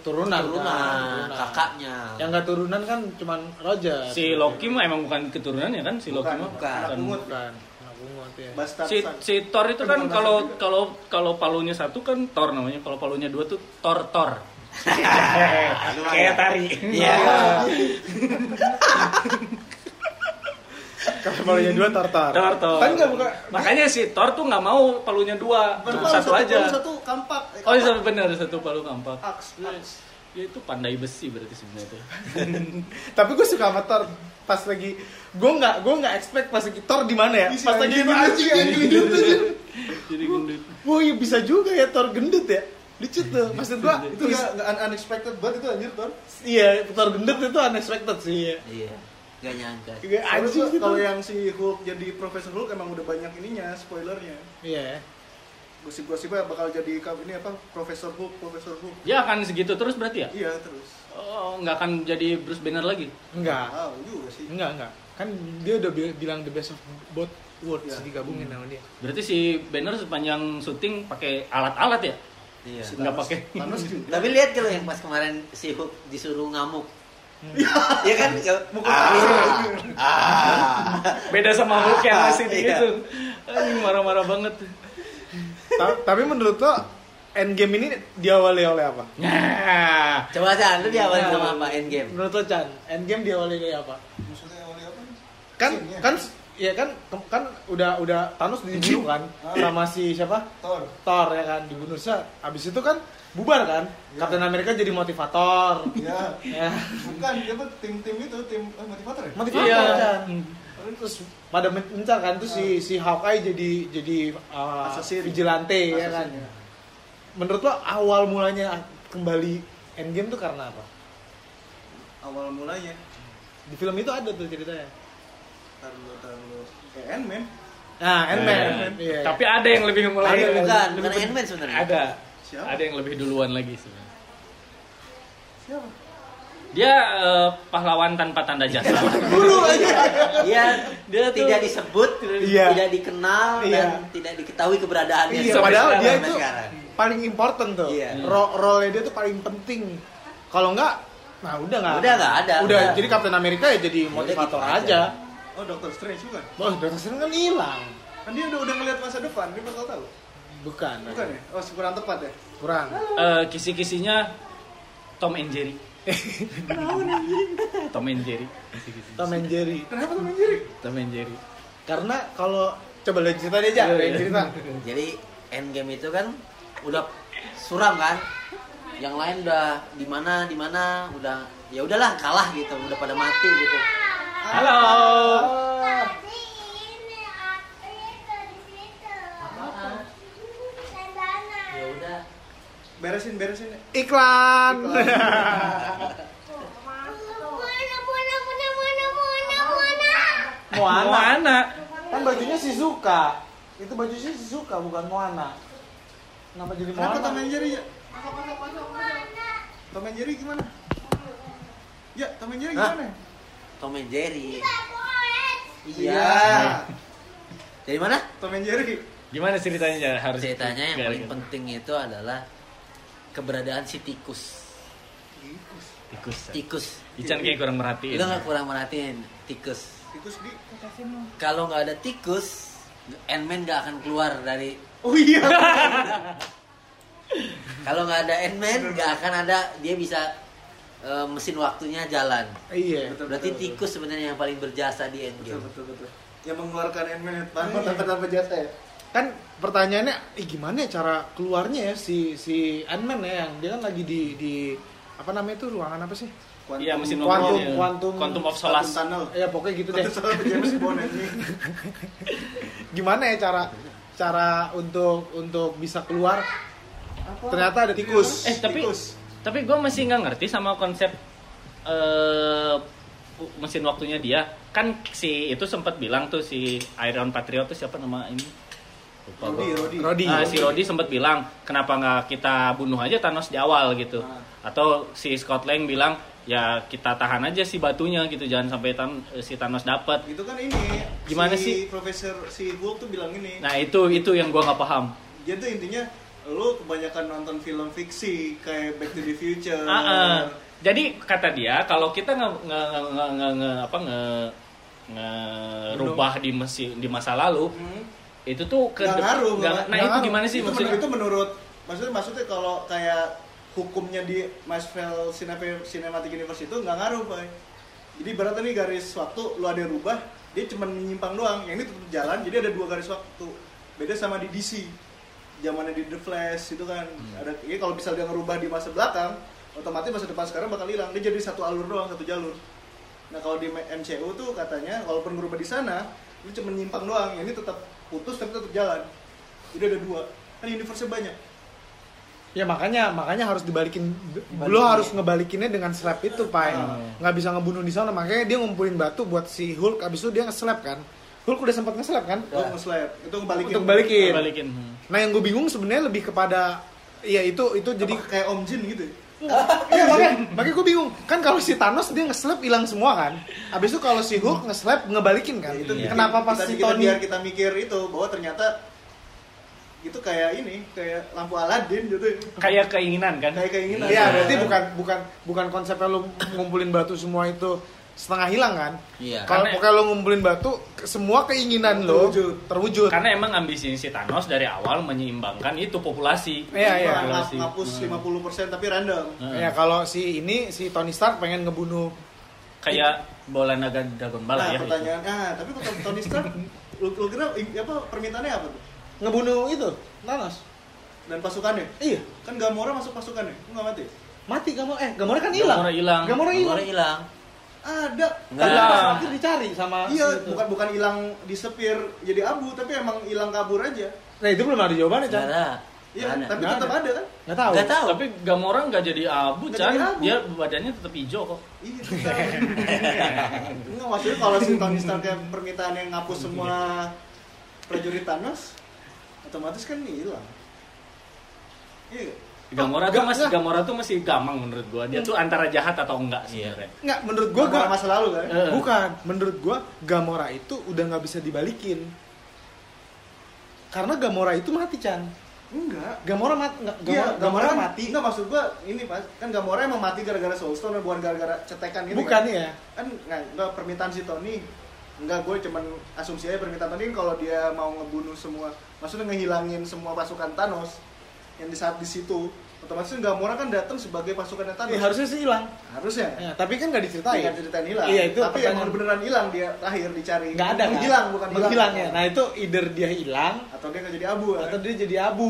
turunan, turunan kan, kakaknya Yang nggak turunan kan cuman Roger. si Loki mah emang bukan keturunan ya kan si Loki Bukan, mah. bukan. Anak pungut. Bukan. Anak bungut ya. Bastard Si, si Thor itu kan Bukan kalau kalau kalau palunya satu kan Thor namanya, kalau palunya dua tuh Thor Thor. Kayak tari. Iya. Kalau palunya dua tartar. Thor. Kan nggak buka. Makanya si Thor tuh nggak mau palunya dua, Bukan satu, palu, aja. palu Satu kampak. Eh, Oh iya kampak. benar satu palu kampak. Aks, aks. Ya itu pandai besi berarti sebenarnya tuh. Tapi gue suka sama Thor pas lagi gue nggak gue nggak expect pas lagi Thor di mana ya Isi pas lagi gendut anjing, gendut, anjing. Jadi gendut. wah iya bisa juga ya Thor gendut ya lucu tuh maksud gua Itu nggak un- unexpected banget itu anjir Thor. iya Thor gendut itu unexpected sih ya. iya nggak nyangka Iya, gua- sih Kalau yang si Hulk jadi Profesor Hulk emang udah banyak ininya spoilernya. iya Gosip-gosipnya bakal jadi kap- ini apa Profesor Hulk, Profesor Hulk. Dia akan segitu terus berarti ya? Iya terus. Oh, nggak akan jadi Bruce Banner lagi. enggak Tahu juga sih. enggak enggak kan dia udah bi- bilang the best of both worlds Iya. digabungin sama dia Berarti si Banner sepanjang syuting pakai alat-alat ya? Iya Si Nggak Thanos- pakai. Tapi lihat kalau yang pas kemarin si Hulk disuruh ngamuk Iya kan? Mukul Ah, ah. Beda sama Hulk yang masih di Iya. itu. Anjing marah-marah banget. Ta- tapi menurut lo Endgame ini diawali oleh apa? Nah, Coba Chan, lu diawali sama apa Endgame? Menurut lo Chan, Endgame diawali dari apa? Maksudnya awalnya apa? Kan kan ya kan kan udah udah Thanos dibunuh kan sama si siapa? Thor. Thor ya kan dibunuh Sa- Abis itu kan bubar kan? Ya. Captain America jadi motivator. Ya. ya. Bukan, dia apa tim-tim itu, tim eh, motivator ya? Motivator Iya. Chan. Terus pada mencar kan tuh si si Hawkeye jadi jadi uh, Assassin. vigilante ya kan. Ya. Menurut lo awal mulanya kembali Endgame tuh karena apa? Awal mulanya. Di film itu ada tuh ceritanya. Tar dulu, tar dulu. Kayak Ant-Man. Nah, Ant-Man. Nah, Iya. Tapi ada yang lebih mulai. Ada, Bukan, lebih bukan Ant-Man sebenarnya. Ada. Siapa? Ada yang lebih duluan lagi sebenarnya. Siapa? Dia eh, pahlawan tanpa tanda jasa. Guru aja. Dia Dia tuh- tidak disebut, Iya. tidak dikenal Iya. dan tidak diketahui keberadaannya. Iya, padahal sekarang, dia itu sekarang. paling important tuh. Iya. Ro- role dia tuh paling penting. Kalau enggak, nah udah enggak. Udah nggak ada, Udah, udah. jadi Captain America ya jadi Udah motivator gitu aja. aja. Oh, Doctor Strange bukan? Bos, Doctor Strange kan hilang. Kan dia udah udah ngeliat masa depan, dia bakal tahu. Bukan. Bukan ya? Oh, kurang tepat ya? Kurang. Eh, kisi-kisinya Tom and Jerry. Tom and Jerry. Tom and Jerry. Kenapa tuh Jerry? Tom and Jerry. Karena kalau coba lihat cerita dia aja, Iya, iya. cerita. Jadi Endgame itu kan udah suram kan. Yang lain udah di mana di mana udah ya udahlah kalah gitu, udah pada mati gitu. Halo. Ah, Ya udah. beresin, beresin. Iklan. Moana. Moana. Kan bajunya Shizuka. Itu bajunya Shizuka bukan Moana. Kenapa jadi Kenapa Tom Moana? and Jerry ya? Tom and Jerry gimana? Ya, Tom and Jerry Hah? Tom and Jerry. Iya. Iya. Dari mana? Tom and Jerry. Gimana ceritanya Ya, harus Ceritanya yang paling penting itu adalah keberadaan si tikus. tikus. Tikus. Ican kayak kurang merhatiin. Lu nggak kurang merhatiin tikus. Tikus di Kalau nggak ada tikus, Ant-Man nggak akan keluar dari. Oh iya. Kalau nggak ada Ant-Man, nggak akan ada dia bisa eh, mesin waktunya jalan. Iya. Betul, Berarti betul, tikus sebenarnya yang paling berjasa di Betul, Endgame. betul, betul. Yang mengeluarkan Ant-Man tanpa Iya. tanpa tanpa jasa ya. Kan pertanyaannya, ih gimana ya cara keluarnya ya si si Ant-Man ya yang dia kan lagi di di apa namanya itu ruangan apa sih? Iya, mesin Quantum, waktunya. quantum, Quantum of Quantum Solace. Tunnel. Ya pokoknya gitu deh. Gimana ya cara cara untuk untuk bisa keluar ternyata ada tikus Eh tapi Tikus. Tapi gue masih nggak ngerti sama konsep eh mesin waktunya dia. Kan si itu sempat bilang tuh si Iron Patriot tuh siapa nama ini? Lupa Rodi. Rodi. Rodi. Ah, si Rodi sempat bilang kenapa nggak kita bunuh aja Thanos di awal gitu. Ah. Atau si Scott Lang bilang ya kita tahan aja si batunya gitu jangan sampai Tan- si Thanos dapat. Itu kan ini. Gimana si sih? Profesor si Hulk tuh bilang ini. Nah itu itu yang gua nggak paham. Dia tuh intinya lu kebanyakan nonton film fiksi kayak Back to the Future. Ah, ah. Jadi kata dia kalau kita nge, nge, nge, nge, nge- apa nge ngerubah di mesi, di masa lalu Hmm. itu tuh ke Nggak dep- ngaruh, nggak- nah nggak itu ngaruh. gimana sih itu, maksudnya? menurut, itu menurut maksudnya maksudnya kalau kayak hukumnya di Marvel Cinematic Universe itu nggak ngaruh pak jadi berarti nih garis waktu lu ada yang rubah dia cuma menyimpang doang yang ini tetap jalan jadi ada dua garis waktu beda sama di DC zamannya di The Flash itu kan Hmm. ada ya kalau bisa dia ngerubah di masa belakang otomatis masa depan sekarang bakal hilang dia jadi satu alur doang satu jalur nah kalau di MCU tuh katanya walaupun ngerubah di sana lu cuma menyimpang doang ini tetap putus tapi tetap jalan jadi ada dua kan universe banyak ya makanya makanya harus dibalikin Dibalikin, lo ya. harus ngebalikinnya dengan slap itu pak Hmm. nggak bisa ngebunuh di sana makanya dia ngumpulin batu buat si Hulk abis itu dia nge-slap kan Hulk udah sempat nge-slap kan Oh, nge-slap. Itu ngebalikin. Untuk balikin. balikin Hmm. Nah yang gue bingung sebenarnya lebih kepada ya itu itu Jadi jadi kayak Om Jin gitu. Iya makanya, makanya gue bingung kan kalau si Thanos dia nge-slap hilang semua kan abis itu kalau si Hulk nge-slap ngebalikin kan Ya, itu Iya. kenapa pas kita, si kita, Tony biar kita mikir itu bahwa ternyata itu kayak ini, kayak lampu Aladin gitu. kayak keinginan kan Kayak keinginan. Iya, berarti bukan bukan bukan konsepnya lu ngumpulin batu semua itu setengah hilang kan? Iya. Kalau lu ngumpulin batu, semua keinginan lo Terwujud. terwujud. karena emang ambisi si Thanos dari awal menyeimbangkan itu populasi Iya, iya. Populasi. ngapus Hmm. 50% tapi random. Hmm. Ya kalau si ini si Tony Stark pengen ngebunuh kayak bola naga Dragon Ball Nah, ya pertanyaan, ah, tapi kok Tony Stark lu, lu kira apa permintaannya apa tuh? ngebunuh itu Thanos. Dan pasukannya? Iya, Kan Gamora masuk pasukannya, enggak mati. mati kamu eh Gamora kan hilang. Gamora hilang. Gamora hilang. Ada. Enggak. Tapi pas akhir dicari sama Iya, si itu. bukan bukan hilang disepir jadi abu, tapi emang hilang kabur aja. Nah, itu belum ada jawabannya, Chan. ada. Iya, tapi Nggak tetap ada. ada kan? Nggak tahu. Nggak tahu. tapi Gamora nggak jadi abu Chan jadi abu. dia badannya tetap hijau kok Iya. Enggak maksudnya kalau si Tony Stark kayak permintaan yang ngapus semua prajurit Thanos, otomatis kan hilang. Iya. Gamora tuh masih. Gamora tuh masih gamang menurut gua dia tuh antara jahat atau enggak Iya. sebenarnya Enggak, menurut gua Gamora gak, masa lalu kan? Eh. Bukan, menurut gua Gamora itu udah nggak bisa dibalikin. Karena Gamora itu mati, Chan. Enggak. Gamora mati, nggak, Iya, Gamora, Gamora kan- mati. Enggak maksud gua ini Pak, kan Gamora emang mati gara-gara Soulstone bukan gara-gara cetekan ini. Bukan kan? ya. Kan enggak, enggak permintaan si Tony. Enggak, gue cuman asumsi aja permintaan Tony kalau dia mau ngebunuh semua, maksudnya ngehilangin semua pasukan Thanos yang di saat di situ, otomatis Gamora kan datang sebagai pasukan Thanos. Eh, harusnya sih hilang. harusnya. Ya, tapi kan nggak diceritain. Iya, ceritain hilang. Iya, itu Tapi yang beneran hilang dia terakhir dicari. Nggak ada kan? Menghilang bukan hilang. Menghilang ya. Nah, itu either dia hilang Atau dia nggak jadi abu. kan? atau dia jadi abu.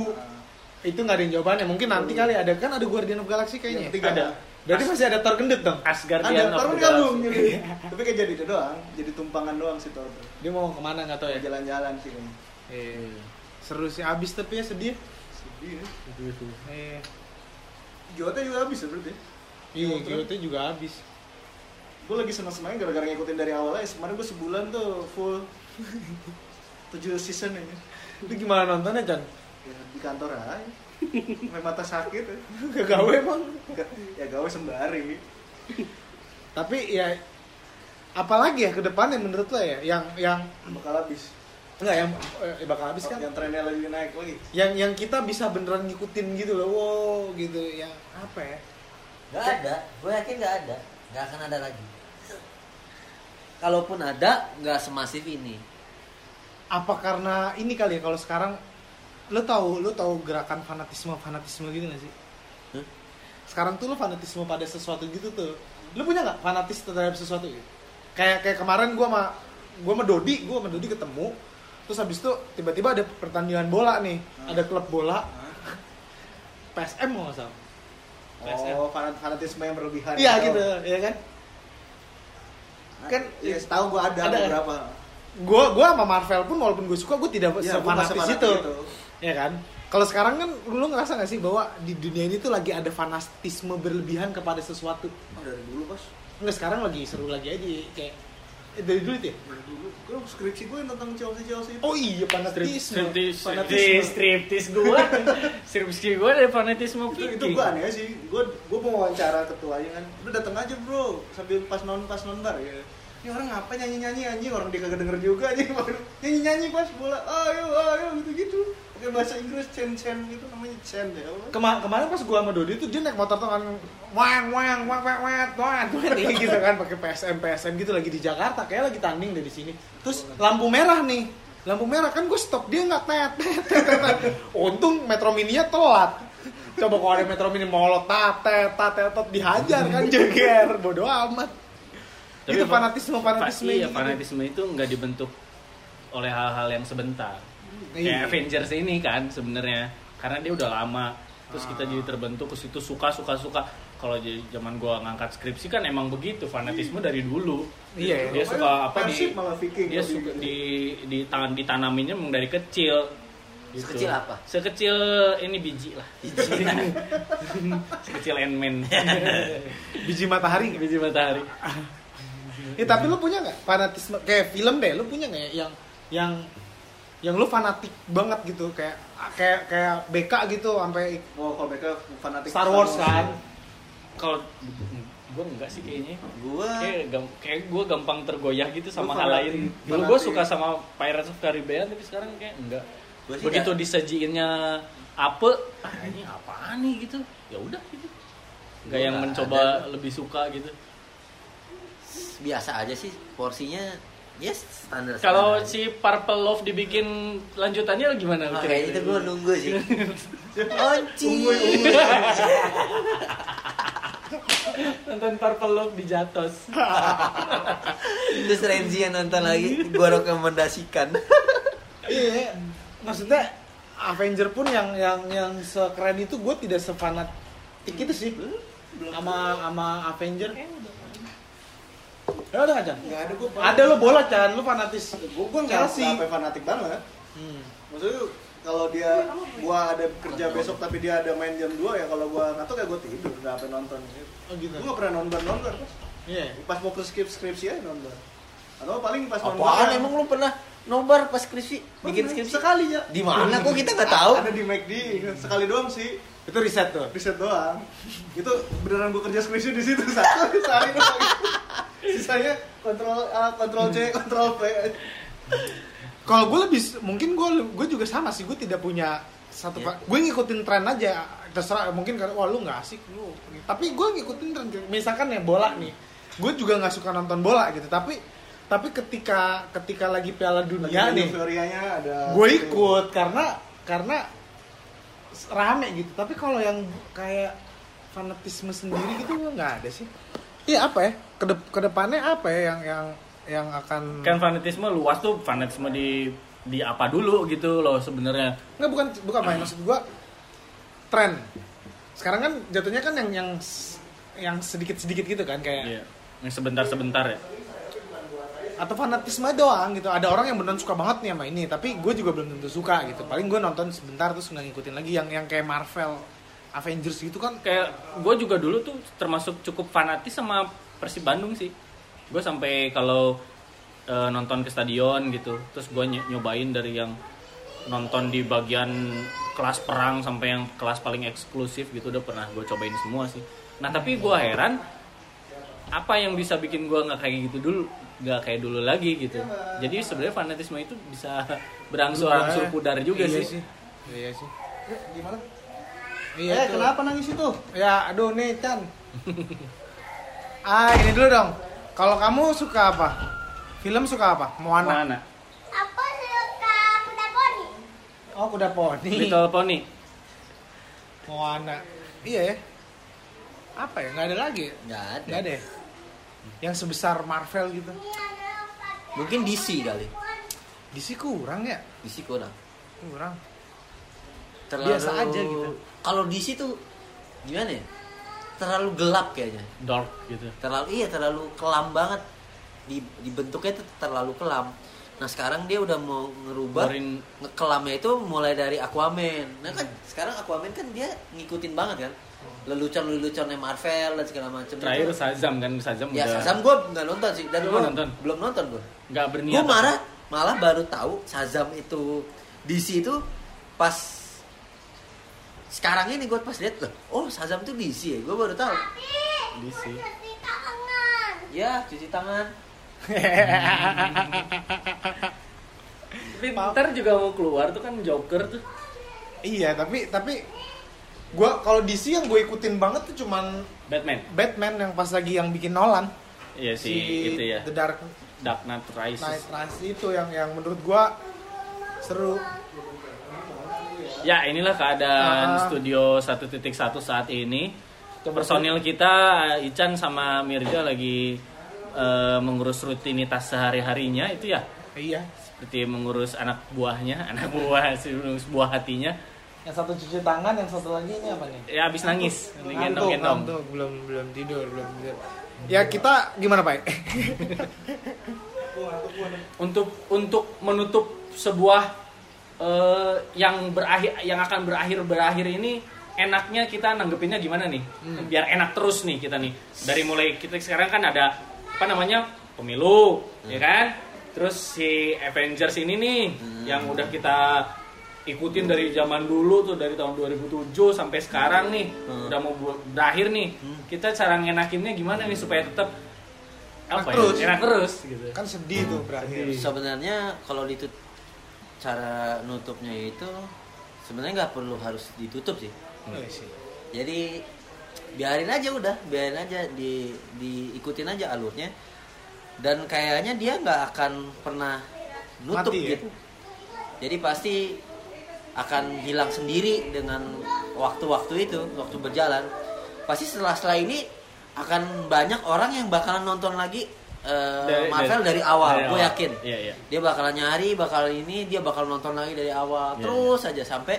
Itu nggak ada yang jawabannya. Mungkin nanti kali ada kan ada Guardian of Galaxy kayaknya. ketiga Ada. Berarti masih ada Thor gendut dong. Asgardian ada, Galaxy. jadi. Tapi kayak jadi itu doang, jadi tumpangan doang si Thor. Dia mau ke mana nggak tahu ya. Jalan-jalan sih kayaknya. Eh, seru sih abis tapi ya sedih. Sedih. ya. Eh, Jota juga habis ya berarti. iya, Iya, Kyoto juga abis. Gue lagi seneng-senengnya gara-gara ngikutin dari awal aja. Kemarin gue sebulan tuh full 7 season ini. Itu gimana nontonnya, Chan? Ya, di kantor aja. Sampai mata sakit ya. Gak gawe emang. ya gawe sembari. Tapi ya apalagi ya ke depannya menurut lo ya yang yang Bakal habis. Enggak yang eh, bakal habis kan Yang trennya lagi naik lagi. yang yang kita bisa beneran ngikutin gitu loh wow gitu yang apa ya Nggak ada. Gue yakin nggak ada. Nggak akan ada lagi. Kalaupun ada, nggak semasif ini. apa karena ini kali ya kalau sekarang lo tahu lo tahu gerakan fanatisme fanatisme gitu gak sih Hah? sekarang tuh lo fanatisme pada sesuatu gitu tuh lo punya nggak fanatis terhadap sesuatu gitu kayak kayak kemarin gua sama gua sama Dodi gua sama Dodi ketemu terus habis itu tiba-tiba ada pertandingan bola nih ada klub bola PSM mau nggak salah PSM. Oh, fanat- fanatisme yang berlebihan. iya gitu ya kan kan ya setahu gue ada, Ada. beberapa. gue gue sama Marvel pun walaupun gue suka gue tidak sefanatis sefanatik itu itu. ya kan kalau sekarang kan lu ngerasa gak sih bahwa di dunia ini tuh lagi ada fanatisme berlebihan kepada sesuatu Oh, dari dulu pas Enggak sekarang lagi seru lagi aja kayak eh, dari dulu itu ya? Dari dulu. Gue skripsi gue yang tentang Chelsea Chelsea itu. Oh iya fanatisme. Striptis, Fanatisme. striptis gue, striptis gue dari fanatisme itu, itu gue aneh sih. Gue gue mau wawancara ketuanya kan. Udah datang aja bro. Sambil pas non pas non bar ya. Ini orang ngapa nyanyi nyanyi anjing? Orang dia kagak denger juga anjing. Nyanyi nyanyi pas bola. Ayo ayo gitu gitu pakai bahasa Inggris chen chen gitu namanya chen ya Kema- kemarin pas gua sama Dodi tuh dia naik motor tuh kan wang wang wang wang wang wang wang gitu kan pakai PSM PSM gitu lagi di Jakarta kayak lagi tanding dari sini. Terus lampu merah nih. Lampu merah kan gue stop dia nggak tet tet, tet, tet. untung Metro Mini-nya telat. Coba kalau ada Metro Mini molot tate tate tate dihajar kan jeger bodoh amat. Itu fa- fanatisme fanatisme iya, gitu. fanatisme itu nggak dibentuk oleh hal-hal yang sebentar. Iya. Kayak Avengers ini kan sebenarnya. Karena dia udah lama. Terus kita jadi terbentuk terus itu suka suka suka. Kalau zaman gua ngangkat skripsi kan emang begitu fanatisme dari dulu. Iya, dia Pokoknya suka apa di Persib malah Viking dia suka gitu. di di tangan ditanaminnya emang dari kecil. Gitu. Sekecil apa? sekecil ini biji lah. Sekecil Ant-Man. Biji matahari. Biji matahari. Ya tapi lu punya nggak fanatisme? Kayak film deh, lu punya nggak ya yang yang yang lu fanatik banget gitu kayak kayak kayak BK gitu sampai oh kalau mereka fanatik Star Wars kan. kalau gue enggak sih kayaknya. Gua kayak kayak gue gampang tergoyah gitu sama hal lain. dulu gue suka sama Pirates of Caribbean tapi sekarang kayak enggak. Begitu disajiinnya apa ah ini apaan nih? gitu. Ya udah gitu. Nggak Gua yang mencoba ada. lebih suka gitu. Biasa aja sih porsinya yes. Standar kalau si Purple Love dibikin lanjutannya gimana? Nah, kira-kira? kayak itu gue nunggu sih. Onci Unggul, unggul. nonton Purple Love di Jatos. Terus Renzi yang nonton lagi Gue rekomendasikan. Iya, maksudnya Avenger pun yang yang yang sekeren itu gue tidak sefanatik itu sih. Sama sama Avenger. Udah nggak Chan? nggak ada gue Ada lo bola Chan, lu fanatis. gue gue nggak Chelsea. sampai fanatik banget Hmm. maksudnya kalau dia gua ada kerja besok tapi dia ada main jam 2 ya kalau gua ngantuk ya gua tidur nggak apa nonton Oh gitu. gua nggak pernah nonton nonton Iya. pas mau ke skrip skripsi aja nonton atau paling pas nonton Apaan emang lu pernah nobar pas skripsi bikin skripsi sekali ya di mana kok kita nggak tahu ada di McD sekali doang sih Itu riset tuh. riset doang itu beneran gua kerja skripsi di situ satu sehari doang sisanya kontrol A kontrol C kontrol V Kalau gue lebih mungkin gue gue juga sama sih gue tidak punya satu Iya. gue ngikutin tren aja terserah mungkin karena wah lu nggak asik lu tapi gue ngikutin tren misalkan ya bola nih gue juga nggak suka nonton bola gitu tapi tapi ketika ketika lagi Piala Dunia Lagi nih ada gue ikut karena karena rame gitu. Tapi kalau yang kayak fanatisme sendiri gitu gue nggak ada sih. Iya apa ya Kedep ke depannya apa ya yang yang yang akan kan fanatisme luas tuh fanatisme di di apa dulu gitu loh sebenarnya Nggak bukan bukan main maksud gua tren. Sekarang kan jatuhnya kan yang yang yang sedikit-sedikit gitu kan kayak Iya. yang sebentar-sebentar ya atau fanatisme doang gitu. Ada orang yang beneran suka banget nih sama ini, tapi gue juga belum tentu suka gitu. Paling gue nonton sebentar terus nggak ngikutin lagi yang yang kayak Marvel, Avengers gitu kan. kayak gue juga dulu tuh termasuk cukup fanatis sama Persib Bandung sih. Gue sampai kalau eh, nonton ke stadion gitu terus gue nyobain dari yang nonton di bagian kelas perang sampai yang kelas paling eksklusif gitu udah pernah gue cobain semua sih. Nah tapi gue heran apa yang bisa bikin gue nggak kayak gitu dulu nggak kayak dulu lagi gitu. Jadi sebenarnya fanatisme itu bisa berangsur-angsur pudar juga iya sih. Iya sih. gimana? Iya eh kenapa nangis itu? Ya, aduh nih Chan. ah, ini dulu dong. Kalau kamu suka apa? Film suka apa? Moana. mana Aku suka kuda poni. Oh, kuda poni. Little Pony Moana. Iya ya. Apa ya? Nggak ada lagi. ya? nggak ada Nggak ada. ya? Yang sebesar Marvel gitu. mungkin DC kali DC kurang ya? DC kurang Kurang. terlalu Biasa aja gitu. kalau DC tuh gimana ya terlalu gelap kayaknya dark gitu terlalu iya terlalu kelam banget di dibentuknya tuh terlalu kelam Nah sekarang dia udah mau ngerubah Keluarin- ngekelamnya itu mulai dari Aquaman. Nah kan sekarang Aquaman kan dia ngikutin banget kan lelucon-leluconnya Marvel dan segala macam. Terakhir itu. Shazam kan Shazam Ya udah Shazam gue nggak nonton sih dan Lu gue nonton? belum nonton gue. nggak berniat. Gue marah malah baru tahu Shazam itu DC itu pas sekarang ini gue pas lihat loh, oh Shazam itu DC ya, gue baru tahu. DC. Cuci tangan. Ya cuci tangan. Tapi ntar juga mau keluar tuh kan Joker tuh. Iya, tapi tapi gua kalau DC yang gue ikutin banget tuh cuman Batman. Batman yang pas lagi yang bikin Nolan. Iya sih itu ya. The Dark Dark Knight Rises. Knight Rises itu yang yang menurut gua seru. Ya inilah keadaan Ah. studio 1.1 saat ini. Coba Personil kita Ican sama Mirja lagi eh, mengurus rutinitas sehari-harinya itu ya Iya. seperti mengurus anak buahnya, anak buah mengurus buah hatinya. Yang satu cuci tangan, yang satu lagi ini apa nih? Ya habis nangis, Ngantuk, gendong-gendong. ngantuk, belum belum tidur, belum tidur. Ya kita gimana Pak? Untuk untuk menutup sebuah eh, yang berakhir yang akan berakhir berakhir ini enaknya kita nanggepinnya gimana nih? Biar enak terus nih kita nih. Dari mulai kita sekarang kan ada apa namanya? pemilu, ya kan? Terus si Avengers ini nih yang udah kita ikutin dari zaman dulu tuh dari tahun 2007 sampai sekarang nih udah mau berakhir nih kita cara ngenakinnya gimana nih supaya tetap Enak apa terus. ya enak terus gitu kan sedih tuh berakhir. Sebenarnya kalau ditut cara nutupnya itu sebenarnya nggak perlu harus ditutup sih. Sih. Jadi biarin aja udah, biarin aja di diikutin aja alurnya. Dan kayaknya dia nggak akan pernah nutup Mati ya? gitu. Jadi pasti akan hilang sendiri dengan waktu-waktu itu, waktu berjalan. Pasti setelah setelah ini akan banyak orang yang bakalan nonton lagi eh, Dari- Marvel dari- dari, awal, dari gue awal. yakin. Iya, iya. Dia bakalan nyari, bakal ini, dia bakal nonton lagi dari awal, Iya, terus aja sampai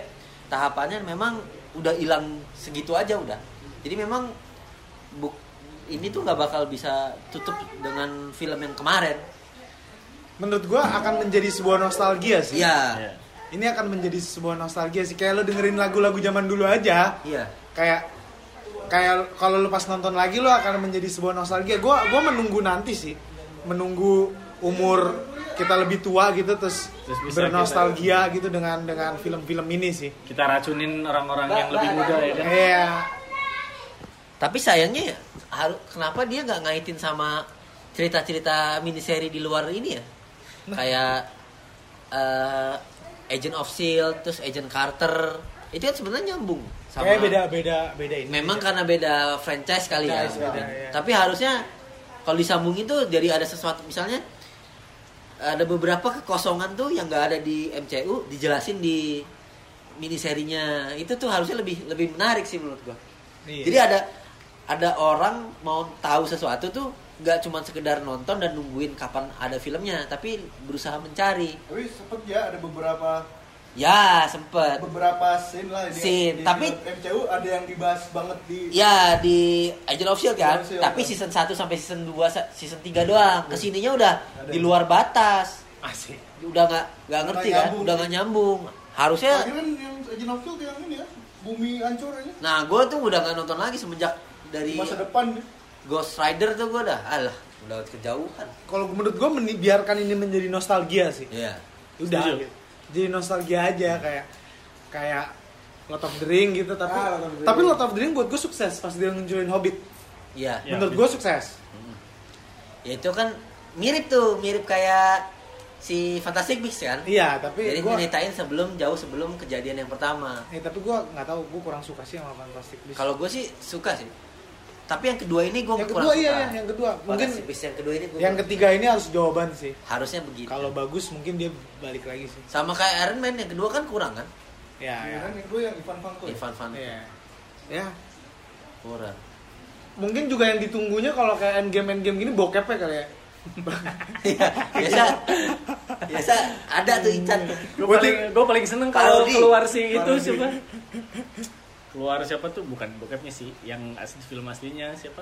tahapannya memang udah hilang segitu aja udah. Jadi memang buk ini tuh nggak bakal bisa tutup dengan film yang kemarin. Menurut gua akan menjadi sebuah nostalgia sih. Iya, Iya. Ini akan menjadi sebuah nostalgia sih. Kayak lo dengerin lagu-lagu zaman dulu aja. iya. Kayak kayak kalau lo pas nonton lagi lo akan menjadi sebuah nostalgia. Gua gua menunggu nanti sih. Menunggu umur kita lebih tua gitu terus, Terus bisa bernostalgia gitu dengan dengan film-film ini sih. kita racunin orang-orang yang lebih muda ya kan Iya. Tapi sayangnya ya, kenapa dia nggak ngaitin sama cerita-cerita miniseri di luar ini ya? Kayak eh, Agent of Shield, terus Agent Carter, itu kan sebenarnya nyambung sama. Kayak beda beda beda ini. Memang karena beda franchise kali ya. Franchise beda, iya. Tapi harusnya kalau disambungin tuh jadi ada sesuatu misalnya ada beberapa kekosongan tuh yang nggak ada di MCU dijelasin di miniserinya itu tuh harusnya lebih lebih menarik sih menurut gua. Iya. Jadi ada ada orang mau tahu sesuatu tuh nggak cuma sekedar nonton dan nungguin kapan ada filmnya, tapi berusaha mencari. Tapi sempet ya ada beberapa Ya sempet. beberapa scene lah di, Scene, di tapi- MCU ada yang dibahas banget di Ya di Agent of Shield kan, of Shield, tapi kan. season 1 sampai season 2 sa- season 3 doang. Ke sininya udah Ada. di luar batas. Asik. Udah nggak nggak ngerti kan, nyambung udah nggak nyambung. Harusnya Akhirnya yang Agent of Shield yang ini ya bumi hancur aja Nah, gue tuh udah nggak nonton lagi semenjak dari masa depan nih. Ghost Rider tuh gue udah alah, udah kejauhan. Kalau menurut gua meni- biarkan ini menjadi nostalgia sih. Iya. Udah. Setuju. gitu. Jadi nostalgia aja kayak kayak Lord of the Ring gitu tapi Ah, the tapi. Lord of the Ring buat gue sukses pas dia nunjukin Hobbit. Iya. Ya, Menurut gue sukses. Ya itu kan mirip tuh, mirip kayak si Fantastic Beasts kan. Iya, tapi Jadi gue nyeritain sebelum jauh sebelum kejadian yang pertama. eh, tapi gue nggak tahu gue kurang suka sih sama Fantastic Beasts. Kalau gue sih suka sih. Tapi yang kedua ini gue yang kurang kedua suka. iya, iya, yang kedua mungkin yang kedua ini gue yang ketiga ini harus jawaban sih. harusnya begitu. Kalau bagus mungkin dia balik lagi sih. Sama kayak Iron Man yang kedua kan kurang kan? Ya, Iya ya. kan yang kedua yang Ivan Vanko ya? Ivan Van Iya. Ya, kurang. mungkin juga yang ditunggunya kalau kayak endgame endgame gini bokepnya kali ya. Iya, biasa biasa ada tuh Ican gue paling gue paling seneng kalau keluar si itu Parodi. Keluar siapa tuh bukan bokepnya sih yang asli film aslinya siapa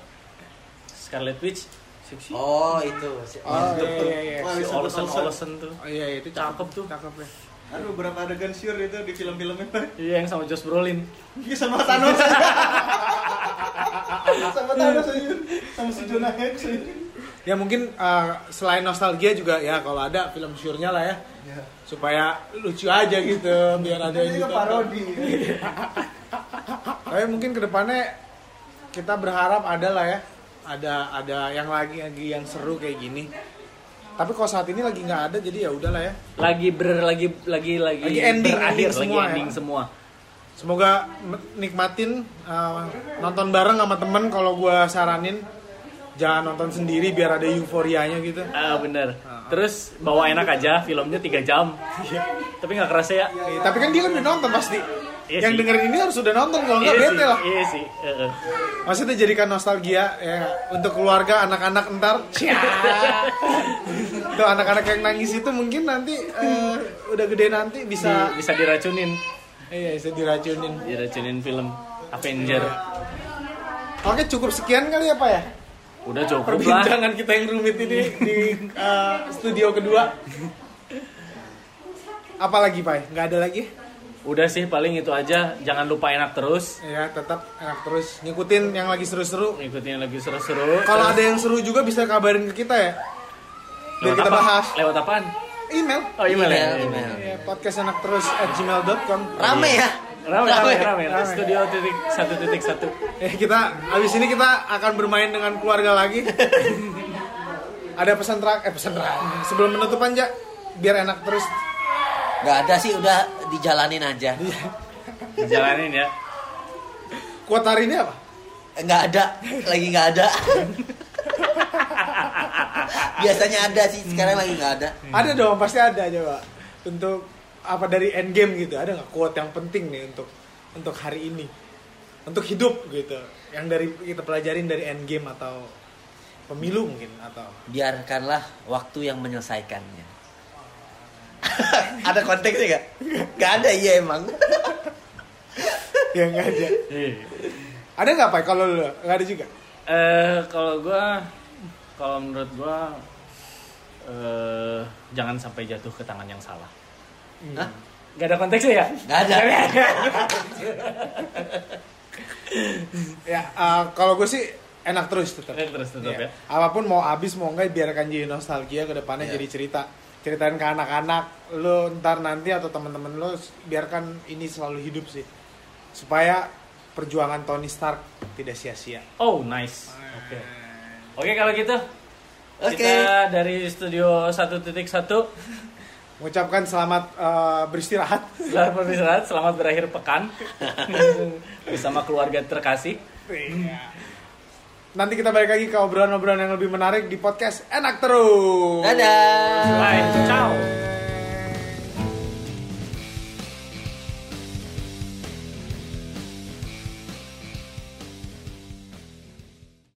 Scarlet Witch Seksi. Oh itu. Si- Oh iya iya iya. Si Olsen Olsen. Olsen tuh. Oh iya itu Cakep tuh. Cakep ya. Aduh, berapa adegan sure itu di film-filmnya? Iya yang sama Josh Brolin. Iya sama Thanos sama Thanos aja. Sama si Jonah Hex aja. Ya mungkin uh, selain nostalgia juga ya kalau ada film syurnya lah ya. Supaya lucu aja gitu, biar ada Ini yang juga ditonton. parodi. Tapi mungkin ke depannya kita berharap ada lah ya, ada ada yang lagi lagi yang seru kayak gini. Tapi kalau saat ini lagi nggak ada, jadi ya udahlah ya. Lagi ber lagi lagi lagi, Lagi ending, berakhir, ending lagi semua ya. ending semua. Semoga nikmatin uh, nonton bareng sama temen. Kalau gua saranin jangan nonton sendiri biar ada euforianya gitu. Ah bener. Terus bawa enak aja, filmnya 3 jam. Tapi nggak kerasa ya. Eh, tapi kan dia kan udah nonton pasti. Iya yang sih. dengerin ini harus udah nonton kalau nggak Iya bete lah. iya sih. eh. Maksudnya jadikan nostalgia ya untuk keluarga anak-anak ntar. Tuh anak-anak yang nangis itu mungkin nanti eh, udah gede nanti bisa Bisa bisa diracunin, iya bisa diracunin. diracunin film Avenger. Oke cukup sekian kali ya Pak ya Udah cukup lah. perbincangan kita yang rumit ini di eh, studio kedua. Apalagi Pak? Nggak ada lagi? Udah sih paling itu aja. Jangan lupa enak terus. Ya tetap enak terus ngikutin yang lagi seru-seru. Ngikutin yang lagi seru-seru. Kalau ada yang seru juga bisa kabarin ke kita ya. Biar lewat kita apa? bahas. Lewat apaan? Email. Oh email, ya. Email, email. Ya, podcast anak terus at gmail.com Rame ya. Rame, rame, rame, Rame. Studio titik satu titik satu. Eh kita abis ini kita akan bermain dengan keluarga lagi. Ada pesan terakhir, eh pesan terakhir. Sebelum penutupan aja, biar enak terus. Gak ada sih udah dijalanin aja. Jalanin ya. Kuat hari ini apa? Nggak ada, lagi nggak ada. Biasanya ada sih, sekarang lagi nggak ada. Ada dong, pasti ada coba. Untuk apa dari end game gitu, ada nggak quote yang penting nih untuk untuk hari ini, untuk hidup gitu, yang dari kita pelajarin dari end game atau pemilu mungkin atau Biarkanlah waktu yang menyelesaikannya. ada konteksnya nggak? Nggak ada iya emang. yang nggak ada. Iya. Ada nggak pak? Kalau lu nggak ada juga. Eh kalau gua kalau menurut gua eh jangan sampai jatuh ke tangan yang salah. Hah? Gak ada konteksnya ya? Nggak ada. Ya eh, kalau gue sih enak terus tetap. Eh, terus tetap Iya. ya. Apa pun mau habis mau enggak biarkan jadi nostalgia ke depannya Iya. jadi cerita. Ceritain ke anak-anak lo ntar nanti atau teman-teman lo biarkan ini selalu hidup sih. Supaya perjuangan Tony Stark tidak sia-sia. Oh nice. Oke. Oke kalau gitu. Oke. Kita dari studio 1.1 Mengucapkan selamat eh, beristirahat. Selamat beristirahat, selamat berakhir pekan bersama keluarga terkasih. Iya. Nanti kita balik lagi ke obrolan-obrolan yang lebih menarik di podcast Enak Terus. Dadah. Bye, ciao.